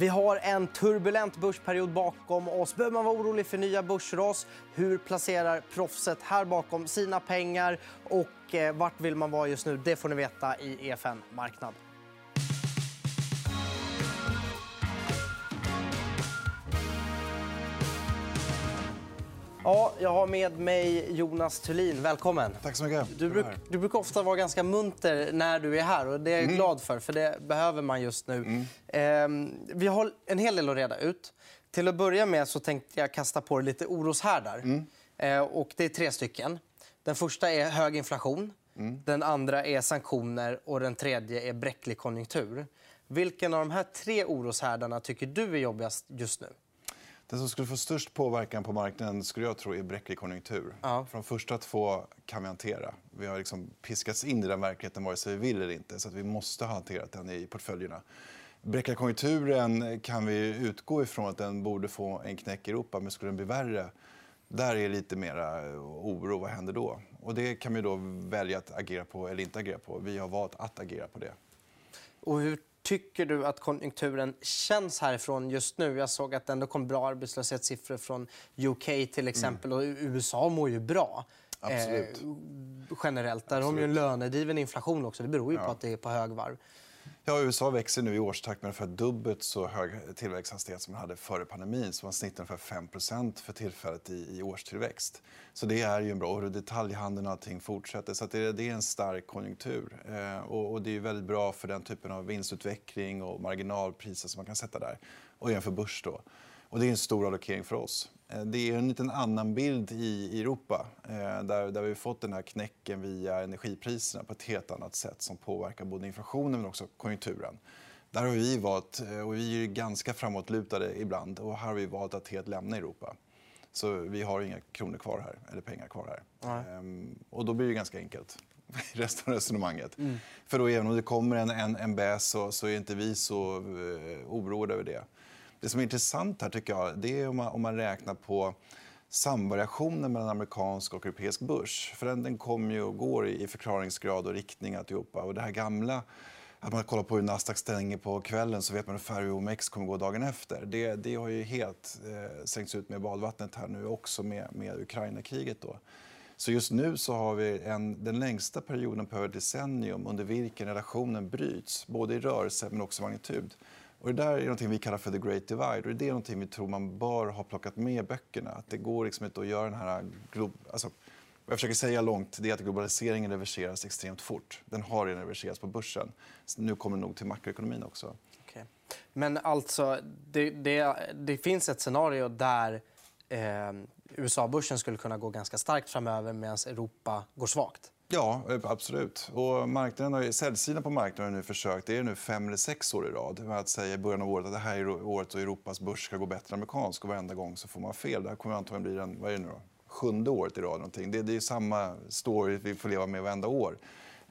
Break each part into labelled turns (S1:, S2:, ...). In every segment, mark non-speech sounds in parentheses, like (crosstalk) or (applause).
S1: Vi har en turbulent börsperiod bakom oss. Behöver man vara orolig för nya börsras? Hur placerar proffset här bakom sina pengar? Och eh, vart vill man vara just nu? Det får ni veta i EFN Marknad. Ja, jag har med mig Jonas Thulin. Välkommen.
S2: Tack så mycket.
S1: Du, bruk, du brukar ofta vara ganska munter när du är här. och Det är jag mm. glad för, för det behöver man just nu. Mm. Eh, vi har en hel del att reda ut. Till att börja med så tänkte jag kasta på lite oroshärdar. Mm. Eh, och det är tre stycken. Den första är hög inflation. Mm. Den andra är sanktioner. och Den tredje är bräcklig konjunktur. Vilken av de här tre oroshärdarna tycker du är jobbigast just nu?
S2: Den som skulle få störst påverkan på marknaden skulle jag tro är bräcklig konjunktur. Ja. För de första två kan vi hantera. Vi har liksom piskats in i den verkligheten vare sig vi vill eller inte. Så vi måste ha hanterat den i portföljerna. Bräckliga konjunkturen kan vi utgå ifrån att den borde få en knäck i Europa. Men skulle den bli värre, där är lite mer oro. Vad händer då? Och det kan vi då välja att agera på eller inte agera på. Vi har valt att agera på det.
S1: Och hur tycker du att konjunkturen känns härifrån just nu? Jag såg att det ändå kom bra arbetslöshetssiffror från UK till exempel. Mm. Och USA mår ju bra.
S2: Absolut. Eh,
S1: generellt. Där Absolut. har de ju en lönedriven inflation också. Det beror ju på att det är på högvarv.
S2: Ja, USA växer nu i årstakt med ungefär dubbelt så hög tillväxthastighet som man hade före pandemin. Så man snittar ungefär 5% för tillfället i, i årstillväxt. Så det är ju en bra... Och detaljhandeln och allting fortsätter. Så det, det, är en stark konjunktur. Eh, och, och, det är väldigt bra för den typen av vinstutveckling och marginalpriser som man kan sätta där. Och jämför börs. Då. Och det är en stor allokering för oss. Eh, det är en liten annan bild i Europa eh, där, där vi fått den här knäcken via energipriserna på ett helt annat sätt som påverkar både inflationen men också konjunkturen. Där har vi valt, eh, och vi är ganska framåtlutade ibland, och här har vi valt att helt lämna Europa. Så vi har inga kronor kvar här, eller pengar kvar här. Mm. Och då blir det ganska enkelt (laughs) i resten av resonemanget. Mm. För då, även om det kommer en, en, en bäs så, så är inte vi så eh, oroade över det. Det som är intressant här tycker jag, det är om man, om man räknar på samvariationen mellan amerikansk och europeisk börs. För den, den kommer ju och går i förklaringsgrad och riktning. Alltihopa. Och det här gamla att man kollar på hur Nasdaq stänger på kvällen så vet man ungefär hur OMX kommer gå dagen efter. Det, det har ju helt eh, sänkts ut med badvattnet här nu också med, med Ukraina-kriget. Då. Så just nu så har vi en, den längsta perioden på över decennium under vilken relationen bryts, både i rörelse men också magnitud. Och det där är något vi kallar för the great divide. Och det är något vi tror man bör ha plockat med i böckerna. Att det går liksom inte att göra den här... Alltså, vad jag försöker säga långt det är att globaliseringen reverseras extremt fort. Den har redan reverserats på börsen. Nu kommer det nog till makroekonomin också.
S1: Okay. Men alltså, det, det, det, finns ett scenario där eh, USA-börsen skulle kunna gå ganska starkt framöver medan Europa går svagt.
S2: Ja, absolut. Och marknaden har, säljsidan på marknaden har nu försökt, det är nu fem eller sex år i rad, med att säga i början av året att det här är året då Europas börs ska gå bättre än amerikansk. Och varenda gång så får man fel. Det här kommer antagligen bli den, vad är det nu då? sjunde året i rad. Någonting. Det, det är samma story vi får leva med varenda år.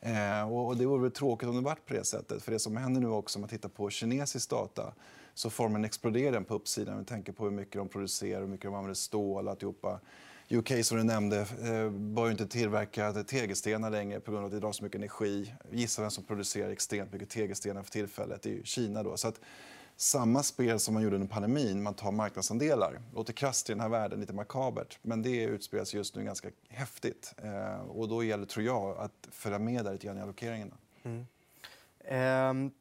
S2: Eh, och det vore tråkigt om det var på det sättet. För det som händer nu också, om man tittar på kinesisk data så formen exploderar på uppsidan. Vi tänker på hur mycket de producerar, hur mycket de använder stål. Alltihopa. UK som du nämnde eh, bör inte tillverka tegelstenar längre på grund av att det drar så mycket energi. Gissa vem som producerar extremt mycket tegelstenar för tillfället. Det är Kina. Då. Så att, samma spel som man gjorde under pandemin. Man tar marknadsandelar. Det låter krasst i den här världen, lite makabert. Men det utspelas just nu ganska häftigt. Eh, och då gäller, tror jag, att följa med där lite grann i allokeringarna. Mm.
S1: Eh,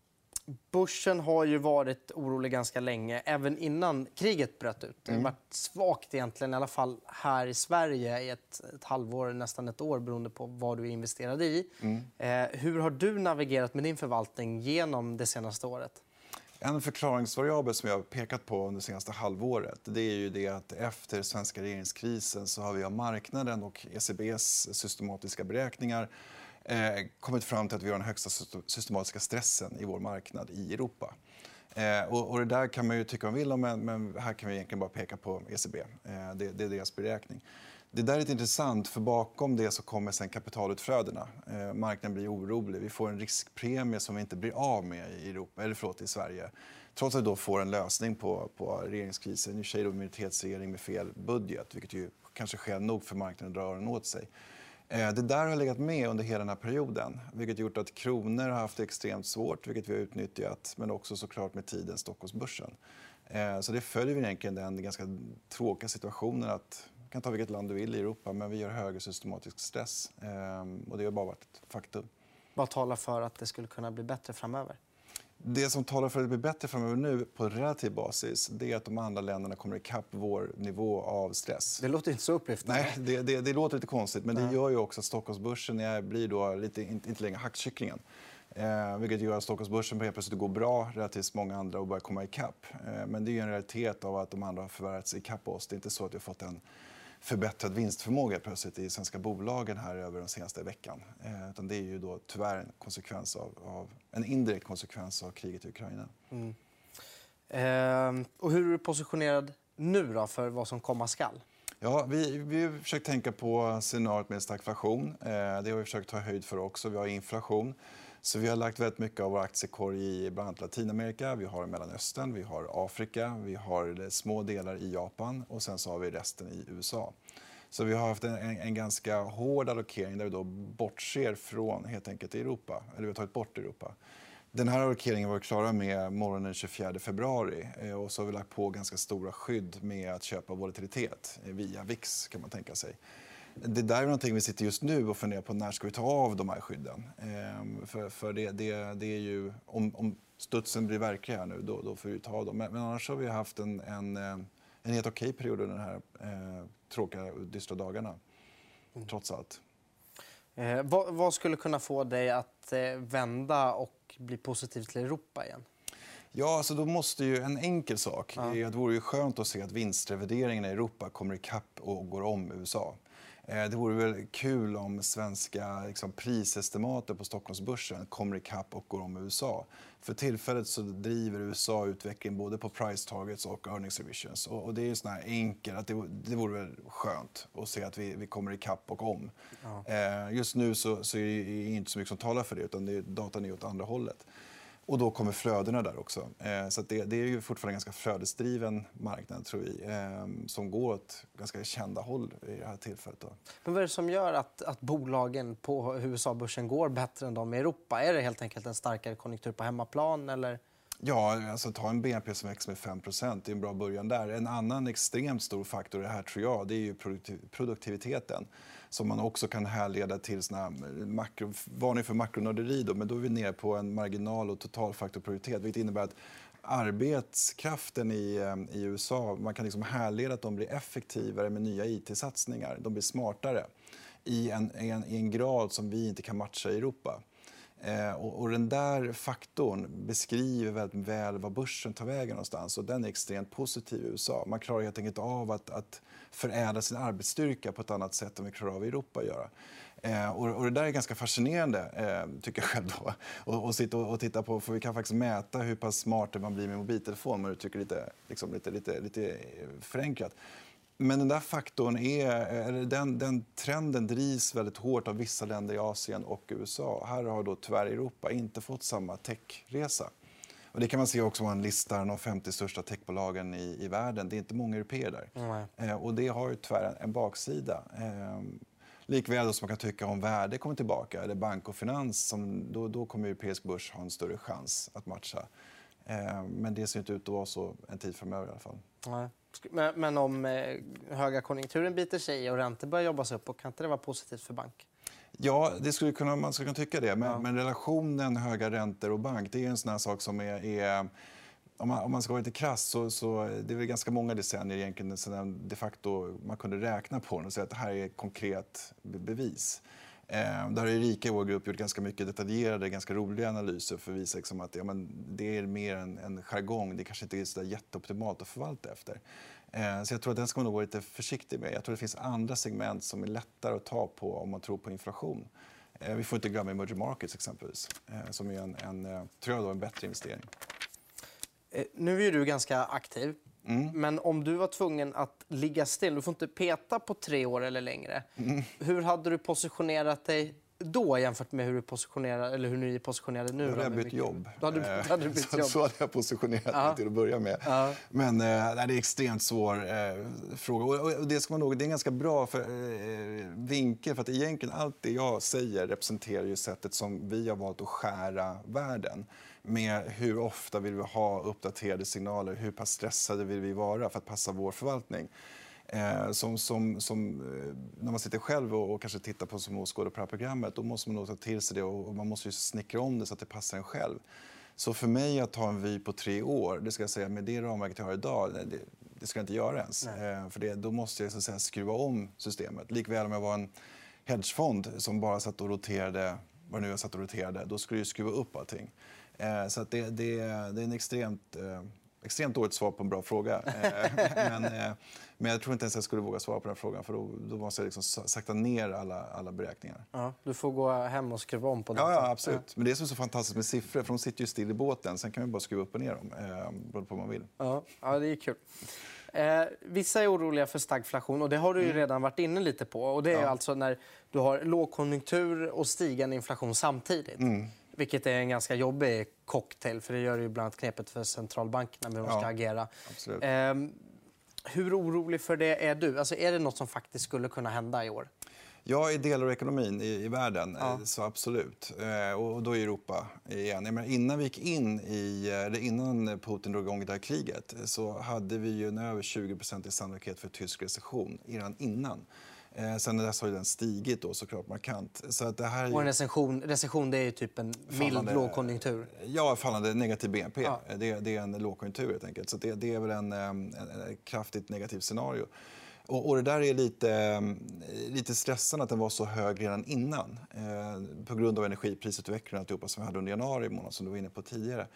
S1: Börsen har ju varit orolig ganska länge, även innan kriget bröt ut. Det har mm. varit svagt, egentligen, i alla fall här i Sverige i ett, ett halvår, nästan ett år beroende på vad du är investerad i. Mm. Eh, hur har du navigerat med din förvaltning genom det senaste året?
S2: En förklaringsvariabel som jag har pekat på under det senaste halvåret det är ju det att efter svenska regeringskrisen så har vi av marknaden och ECBs systematiska beräkningar eh, kommit fram till att vi har den högsta systematiska stressen i vår marknad i Europa. Eh, och, och, det där kan man ju tycka om vill om, men, men här kan vi egentligen bara peka på ECB. Eh, det, det, är deras beräkning. Det där är lite intressant, för bakom det så kommer sen kapitalutflödena. Eh, marknaden blir orolig. Vi får en riskpremie som vi inte blir av med i, Europa, eller förlåt, i Sverige. Trots att vi då får en lösning på, på regeringskrisen. I och för sig minoritetsregering med fel budget, vilket ju kanske skäl nog för marknaden att dra öronen åt sig. Eh, det där har legat med under hela den här perioden. Vilket gjort att kronor har haft det extremt svårt, vilket vi har utnyttjat. Men också såklart med tiden Stockholmsbörsen. Eh, så det följer egentligen den ganska tråkiga situationen att du kan ta vilket land du vill i Europa, men vi har högre systematisk stress. Ehm, och det har bara varit ett faktum.
S1: Vad talar för att det skulle kunna bli bättre framöver?
S2: Det som talar för att det blir bättre framöver nu på relativ basis det är att de andra länderna kommer ikapp vår nivå av stress.
S1: Det låter inte så upplyftande.
S2: Nej, det, det, det låter lite konstigt. Men det gör ju också att Stockholmsbörsen är, blir då lite, inte, inte längre hackkycklingen. Eh, vilket gör att Stockholmsbörsen helt plötsligt går bra relativt många andra och börjar komma ikapp. Eh, men det är en realitet av att de andra har förvärrat sig ikapp oss. Det är inte så att vi har fått en förbättrad vinstförmåga plötsligt i svenska bolagen här över den senaste veckan. Eh, utan det är ju då tyvärr en, konsekvens av, av, en indirekt konsekvens av kriget i Ukraina. Mm.
S1: Eh, och hur är du positionerad nu då för vad som komma skall?
S2: Ja, vi, vi har försökt tänka på scenariot med stagflation. Eh, det har vi försökt ta höjd för också. Vi har inflation. Så vi har lagt väldigt mycket av vår aktiekorg i bland annat Latinamerika, vi har Mellanöstern, vi har Afrika, vi har små delar i Japan och sen så har vi resten i USA. Så vi har haft en, en, ganska hård allokering där vi då bortser från helt enkelt Europa, eller vi har tagit bort Europa. Den här allokeringen var vi klara med morgonen den 24 februari eh, och så har vi lagt på ganska stora skydd med att köpa volatilitet eh, via VIX kan man tänka sig det där är någonting vi sitter just nu och funderar på när ska vi ta av de här skydden. Ehm, för, för det, det, det, är ju, om, om studsen blir verklig här nu, då, då får vi ta av dem. Men, men, annars har vi haft en, en, eh, en helt okej period under de här eh, tråkiga dystra dagarna. Mm. Trots allt.
S1: Eh, vad, vad, skulle kunna få dig att eh, vända och bli positiv till Europa igen?
S2: Ja, alltså då måste ju en enkel sak ja. är att det vore ju skönt att se att vinstrevideringen i Europa kommer ikapp och går om USA. Eh, det vore väl kul om svenska liksom, prisestimater på Stockholmsbörsen kommer ikapp och går om USA. För tillfället så driver USA utvecklingen både på price targets och earnings revisions. Och, det är sån här enkelt att det, det vore väl skönt att se att vi, vi kommer ikapp och om. Ja. Eh, just nu så, så är det inte så mycket som talar för det utan det, datan är åt andra hållet. Och då kommer flödena där också. Eh, så det, det, är ju fortfarande en ganska flödesdriven marknad tror vi, eh, som går åt ganska kända håll i det här tillfället. Då.
S1: Men vad är det som gör att, att bolagen på USA-börsen går bättre än de i Europa? Är det helt enkelt en starkare konjunktur på hemmaplan? Eller?
S2: Ja, alltså ta en BNP som växer med 5 Det är en bra början där. En annan extremt stor faktor i det här tror jag, det är ju produktiviteten som man också kan härleda till såna makro, varning för makronörderi. Då, men då är vi nere på en marginal och totalfaktorprioritet vilket innebär att arbetskraften i, eh, i USA, man kan liksom härleda att de blir effektivare med nya it-satsningar. De blir smartare i en, en, i en grad som vi inte kan matcha i Europa. Eh, och, och, den där faktorn beskriver väldigt väl vad börsen tar vägen någonstans. Och den är extremt positiv i USA. Man klarar helt enkelt av att, att förädla sin arbetsstyrka på ett annat sätt än vi klarar av i Europa att göra. Eh, och, och, det där är ganska fascinerande, eh, tycker jag själv. Då. (laughs) Och, och sitta och, och, titta på, för vi kan faktiskt mäta hur pass smart man blir med mobiltelefon, om man uttrycker lite, liksom, lite, lite, lite förenklat. Men den där faktorn är, den, den, trenden drivs väldigt hårt av vissa länder i Asien och USA. Här har då tyvärr Europa inte fått samma techresa. Och det kan man se också om man listar de 50 största techbolagen i, i världen. Det är inte många europeer där. Mm. Eh, och det har ju tyvärr en, baksida. Eh, likväl som man kan tycka om värde kommer tillbaka, eller bank och finans, som, då, då kommer europeisk börs ha en större chans att matcha. Eh, men det ser inte ut att vara så en tid framöver i alla fall.
S1: Nej. Men, om eh, höga konjunkturen biter sig och räntor börjar jobbas upp, kan inte det vara positivt för bank?
S2: Ja, det skulle kunna, man skulle kunna tycka det. Men, ja. men, relationen höga räntor och bank det är en sån sak som är, är om man, om man, ska vara lite krass så, så det är väl ganska många decennier egentligen sedan de facto man kunde räkna på det och säga att det här är konkret bevis. Ehm, Där har Erika i vår grupp gjort ganska mycket detaljerade, ganska roliga analyser för att visa liksom att ja, men det är mer en, en jargong. Det kanske inte är så jätteoptimalt att förvalta efter. Ehm, så jag tror att den ska man nog vara lite försiktig med. Jag tror att det finns andra segment som är lättare att ta på om man tror på inflation. Ehm, vi får inte glömma emerging markets exempelvis, som är en, en, eh, tror jag då, en bättre investering.
S1: Eh, nu är du ganska aktiv. Mm. Men om du var tvungen att ligga still, du får inte peta på tre år eller längre. Mm. Hur hade du positionerat dig då jämfört med hur, du positionerar, eller hur ni är positionerade nu?
S2: Då hade jag
S1: med
S2: bytt
S1: mycket-
S2: jobb.
S1: Då hade, du- då hade du bytt (laughs)
S2: så,
S1: jobb.
S2: så hade jag positionerat mig till att börja med.
S1: Ja.
S2: Men eh, nej, det är extremt svår eh, fråga. Och det, ska man nog, det är en ganska bra för, eh, vinkel. För att egentligen allt det jag säger representerar ju sättet som vi har valt att skära världen. Med hur ofta vill vi ha uppdaterade signaler? Hur pass stressade vill vi vara för att passa vår förvaltning? Eh, som, som, som, eh, när man sitter själv och, och kanske tittar på som åskådare på det här programmet då måste man nog ta till sig det och, och man måste ju snickra om det så att det passar en själv. Så för mig att ha en vy på tre år, det ska jag säga, med det ramverket jag har idag, det, det ska jag inte göra ens. Eh, för det, då måste jag så att säga, skruva om systemet. Likväl om jag var en hedgefond som bara satt och roterade, vad nu jag satt och roterade, då skulle jag skruva upp allting. Eh, så att det, det, det är en extremt, eh, extremt dåligt svar på en bra fråga. Eh, (laughs) men, eh, men jag tror inte ens jag skulle våga svara på den frågan för då, då måste jag liksom sa- sakta ner alla, alla beräkningar.
S1: Ja, du får gå hem och skruva om på det.
S2: Ja, ja, absolut. Men det är som så fantastiskt med siffror, för de sitter ju still i båten. Sen kan man bara skruva upp och ner dem, eh, på vad man vill.
S1: Ja, ja det är kul. Eh, vissa är oroliga för stagflation och det har du
S2: Mm.
S1: ju redan varit inne lite på. Och det är alltså när du har lågkonjunktur och stigande inflation samtidigt.
S2: Mm.
S1: Vilket är en ganska jobbig cocktail för det gör det ju bland annat knepet för centralbankerna med hur de
S2: Ja,
S1: ska agera.
S2: absolut.
S1: Eh, hur orolig för det är du? Alltså, är det något som faktiskt skulle kunna hända i år?
S2: Ja, i delar av ekonomin i, i världen,
S1: Ja.
S2: eh, så absolut. Eh, och då i Europa igen. Jag menar, innan vi gick in i, eh, eller innan Putin drog igång det här kriget så hade vi ju en över 20 i sannolikhet för tysk recession redan innan. Eh, sen dess har den stigit då såklart markant. Så att det här
S1: Och en recession, recession det är typ en mild
S2: Fallande-
S1: lågkonjunktur.
S2: Ja, fallande negativ BNP.
S1: Ja.
S2: Det, det är en lågkonjunktur helt enkelt. Så det, det är väl en, eh, en, en kraftigt negativt scenario. Och, och det där är lite, eh, lite stressande att den var så hög redan innan. Eh, på grund av energiprisutvecklingen och alltihopa som vi hade under januari månad som du var inne på tidigare.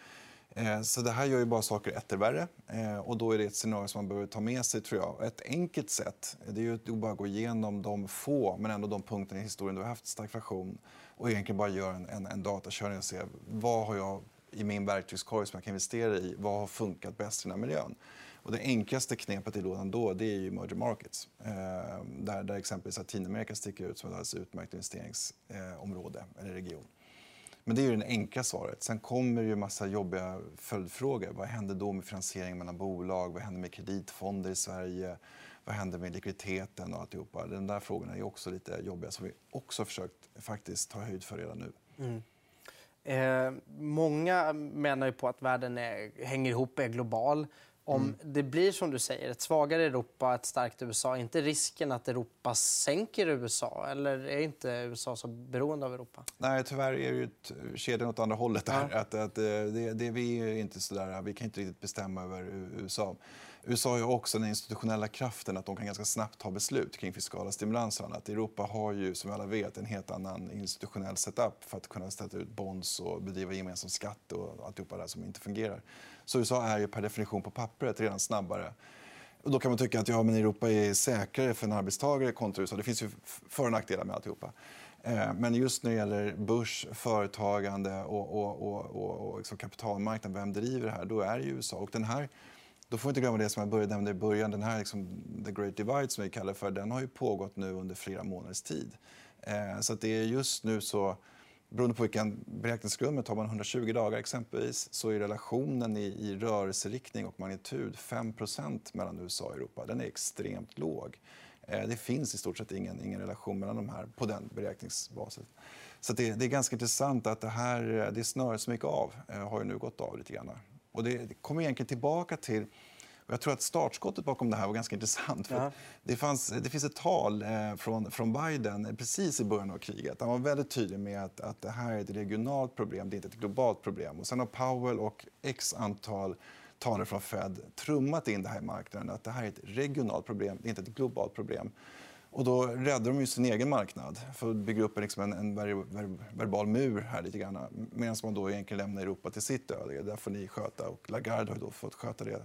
S2: Eh, så det här gör ju bara saker etter värre. Eh, och då är det ett scenario som man behöver ta med sig. tror jag. Ett enkelt sätt det är ju att bara gå igenom de få, men ändå de punkterna i historien där vi har haft stagflation och egentligen bara göra en, en, en datakörning och se vad har jag i min verktygskorg som jag kan investera i. Vad har funkat bäst i den här miljön? Och det enklaste knepet i lådan då det är ju emerging markets. Eh, där, där exempelvis Latinamerika sticker ut som ett alldeles utmärkt investeringsområde eh, eller region. Men det är ju det enkla svaret. Sen kommer det ju massa jobbiga följdfrågor. Vad händer då med finansiering mellan bolag? Vad händer med kreditfonder i Sverige? Vad händer med likviditeten och alltihopa? De där frågorna är också lite jobbiga som vi också har försökt faktiskt ta höjd för redan nu. Mm.
S1: Eh, många menar ju på att världen är, hänger ihop, är global. Om
S2: Mm.
S1: det blir som du säger, ett svagare Europa, ett starkt USA, är inte risken att Europa sänker USA? Eller är inte USA så beroende av Europa?
S2: Nej, tyvärr är det ju ett- kedjan åt andra hållet. Där. Att, att, eh, det, det, vi är inte så där, vi kan inte riktigt bestämma över USA. USA har ju också den institutionella kraften att de kan ganska snabbt ta beslut kring fiskala stimulanser. och annat. Europa har ju, som vi alla vet, en helt annan institutionell setup för att kunna ställa ut bonds och bedriva gemensam skatt och alltihopa där som inte fungerar. Så USA är ju per definition på pappret redan snabbare. Och då kan man tycka att ja, men Europa är säkrare för en arbetstagare kontra USA. Det finns ju för och nackdelar med alltihopa. Eh, men just när det gäller börs, företagande och, och, och, och, och liksom kapitalmarknaden, vem driver det här? Då är det USA. Och den här, då får vi inte glömma det som jag började nämna i början. Den här liksom, the great divide som vi kallar för, den har ju pågått nu under flera månaders tid. Eh, Så att det är just nu så Beroende på vilken beräkningsgrund, tar man 120 dagar exempelvis så är relationen i, i rörelseriktning och magnitud 5% mellan USA och Europa. Den är extremt låg. Eh, det finns i stort sett ingen, ingen relation mellan de här på den beräkningsbasen. Så det, det är ganska intressant att det här det snöret som gick av eh, har ju nu gått av lite grann. Och det, kommer egentligen tillbaka till och jag tror att startskottet bakom det här var ganska intressant. För
S1: Ja.
S2: det, fanns, det finns ett tal eh, från, från Biden precis i början av kriget. Han var väldigt tydlig med att, att det här är ett regionalt problem, det är inte ett globalt problem. Och sen har Powell och x antal talare från Fed trummat in det här i marknaden. Att det här är ett regionalt problem, det är inte ett globalt problem. Och då räddar de ju sin egen marknad för att bygga upp en, liksom en, en ver, ver, verbal mur här lite grann. Medan man då egentligen lämnar Europa till sitt öde. Där får ni sköta. Och Lagarde har då fått sköta det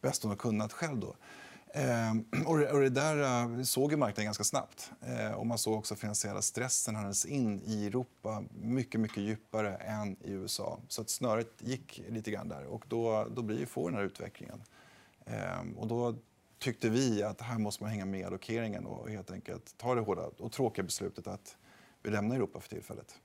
S2: bäst hon har kunnat själv. Då. Eh, och, det, och det där eh, såg ju marknaden ganska snabbt. Eh, och man såg också finansiella stressen handlas in i Europa mycket, mycket djupare än i USA. Så att snöret gick lite grann där och då, då blir ju få den här utvecklingen. Eh, och då tyckte vi att här måste man hänga med i allokeringen och helt enkelt ta det hårda och tråkiga beslutet att vill lämna Europa för tillfället.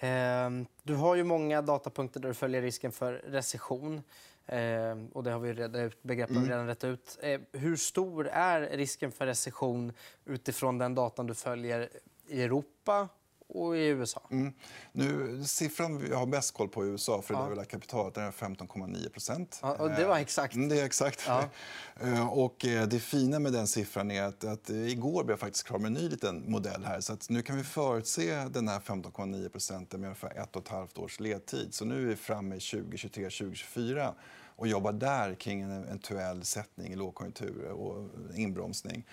S1: Mm. du har ju många datapunkter där du följer risken för recession. Eh, och det har vi redan ut, begreppen mm. redan rätt ut. Eh, hur stor är risken för recession utifrån den datan du följer i Europa och i USA? Mm.
S2: Nu, siffran vi har bäst koll på i USA, för det ja. där kapitalet, är 15,9 procent.
S1: Ja, och det var exakt.
S2: Mm, det är exakt. Ja. (laughs) Eh, och eh, det fina med den siffran är att, att igår blev jag faktiskt klar med en ny liten modell här. Så nu kan vi förutse den här 15,9 procenten med ungefär ett och ett halvt års ledtid. Så nu är vi framme i 2023, 2024 och jobbar där kring en eventuell sättning i lågkonjunktur och inbromsning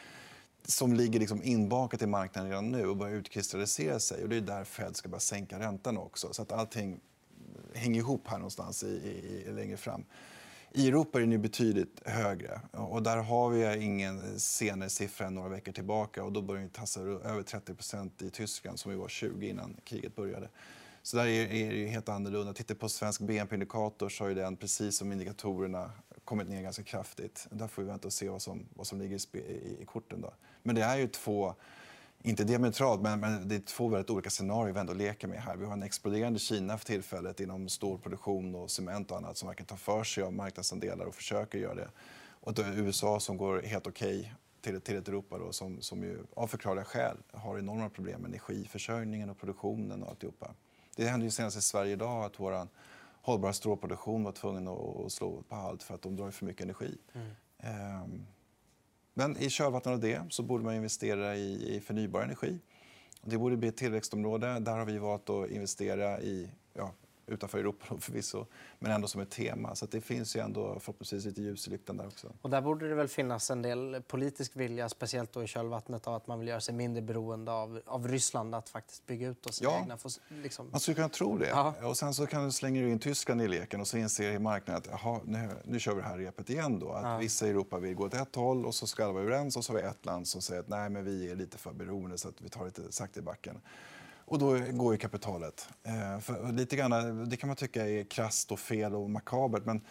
S2: som ligger liksom inbakat i marknaden redan nu och börjar utkristallisera sig. Och det är där Fed ska börja sänka räntan också. Så att allting hänger ihop här någonstans i, i, längre fram. I Europa är den betydligt högre. Och där har vi ingen senare siffra än några veckor tillbaka. Och då börjar den tassa över 30% i Tyskland, som var 20 innan kriget började. Så där är, det helt annorlunda. Tittar på svensk BNP-indikator så har den, precis som indikatorerna, kommit ner ganska kraftigt. Där får vi vänta och se vad som, vad som ligger i, i, i korten. Då. Men det är ju två, inte diametralt, men, men det är två väldigt olika scenarier vi ändå leker med här. Vi har en exploderande Kina för tillfället inom stålproduktion och cement och annat som verkar ta för sig av marknadsandelar och försöker göra det. Och då USA som går helt okej okay till, till ett Europa då, som, som ju av förklarliga skäl har enorma problem med energiförsörjningen och produktionen och alltihopa. Det hände ju senast i Sverige idag att vår hållbara strålproduktion var tvungen att slå på halt för att de drar för mycket energi. Mm. Um, men i kölvattnet av det så borde man investera i, i förnybar energi. Det borde bli ett tillväxtområde. Där har vi valt att investera i ja, utanför Europa förvisso, men ändå som ett tema. Så det finns ju ändå förhoppningsvis lite ljus i lyktan där också.
S1: Och där borde det väl finnas en del politisk vilja, speciellt då i kölvattnet av att man vill göra sig mindre beroende av, av Ryssland att faktiskt bygga ut sina ja, egna...
S2: Liksom... Man skulle kunna tro det. Ja. Och sen så kan du slänga in Tyskland i leken och så inser marknaden att jaha, nu, nu kör vi det här repet igen då. Att ja. vissa i Europa vill gå åt ett håll och så ska alla vara överens och så har vi ett land som säger att nej men vi är lite för beroende så att vi tar lite sakta i backen. Och då går ju kapitalet. Eh, för lite grann, det kan man tycka är krasst och fel och makabert. Men,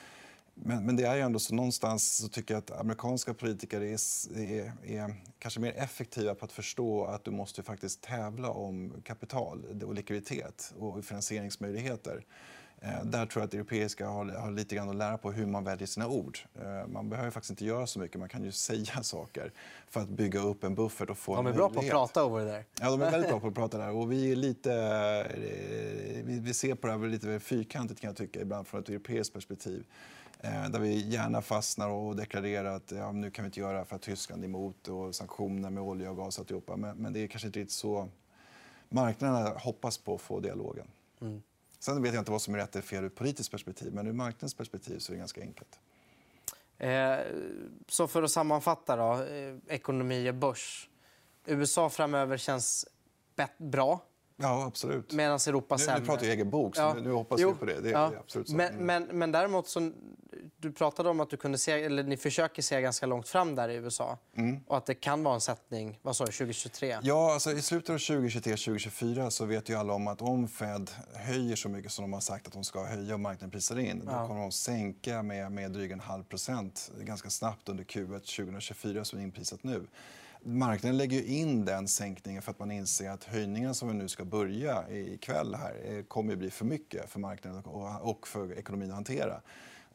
S2: men, men, det är ju ändå så någonstans så tycker jag att amerikanska politiker är, är, är, kanske mer effektiva på att förstå att du måste faktiskt tävla om kapital och likviditet och finansieringsmöjligheter. Eh, där tror jag att det europeiska har, har, lite grann att lära på hur man väljer sina ord. Eh, man behöver faktiskt inte göra så mycket, man kan ju (laughs) säga saker för att bygga upp en buffert och få
S1: De
S2: är
S1: bra på att prata over där.
S2: Ja, de är väldigt bra på (laughs) att prata där. Och vi är lite... Eh, vi, ser på det här lite fyrkantigt kan jag tycka ibland från ett europeiskt perspektiv. Där vi gärna fastnar och deklarerar att ja, nu kan vi inte göra det för att Tyskland är emot och sanktioner med olja och gas och alltihopa. Men, men det är kanske inte riktigt så marknaderna hoppas på att få dialogen. Mm. Sen vet jag inte vad som är rätt eller fel ur politiskt perspektiv, men ur marknadens perspektiv så är det ganska enkelt.
S1: Eh, så för att sammanfatta då, eh, ekonomi och börs. USA framöver känns bra.
S2: Ja, absolut.
S1: Medan Europa
S2: sämre. Nu, nu pratar jag egen bok, så ja. nu hoppas vi på det. det, ja. det absolut så.
S1: Men, men, men däremot så du pratade om att du kunde se, eller ni försöker se ganska långt fram där i USA. Mm. Och att det kan vara en sättning vad sa du, 2023?
S2: Ja, alltså, i slutet av 2023-2024 så vet ju alla om att om Fed höjer så mycket som de har sagt att de ska höja och marknaden prisar in, ja. då kommer de sänka med, med drygt en halv procent ganska snabbt under Q1 2024 som är inprisat nu. Marknaden lägger in den sänkningen för att man inser att höjningen som vi nu ska börja ikväll här eh, kommer att bli för mycket för marknaden och för ekonomin att hantera.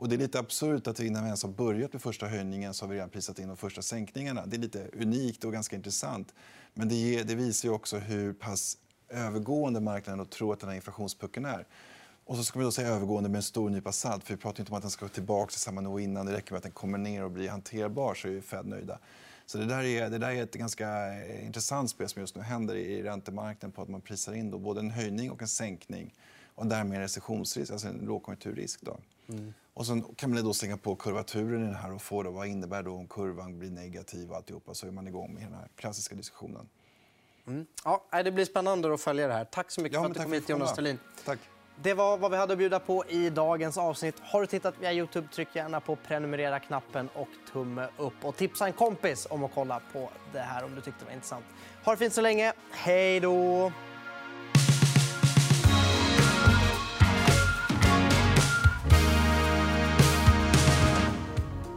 S2: Och det är lite absurt att innan vi ens har börjat med första höjningen så har vi redan prisat in de första sänkningarna. Det är lite unikt och ganska intressant. Men det, ger, det visar ju också hur pass övergående marknaden tror att den här inflationspucken är. Och så ska vi då säga övergående med en stor nypa salt. För vi pratar inte om att den ska tillbaka till samma nivå innan. Det räcker med att den kommer ner och blir hanterbar så är Fed nöjda. Så det där, är, det där är ett ganska eh, intressant spel som just nu händer i räntemarknaden på att man prisar in då både en höjning och en sänkning och därmed en recessionsrisk, alltså en lågkonjunkturrisk. Då. Mm. Och sen kan man då slänga på kurvaturen i den här och få det, vad innebär då om kurvan blir negativ och alltihopa så är man igång med den här klassiska diskussionen.
S1: Mm. Ja, det blir spännande att följa det här. Tack så mycket ja, för att du kom hit, Jonas Thulin.
S2: Tack.
S1: Det var vad vi hade att bjuda på i dagens avsnitt. Har du tittat via Youtube, tryck gärna på prenumerera-knappen och tumme upp. Och tipsa en kompis om att kolla på det här om du tyckte det var intressant. Ha det fint så länge. Hej då!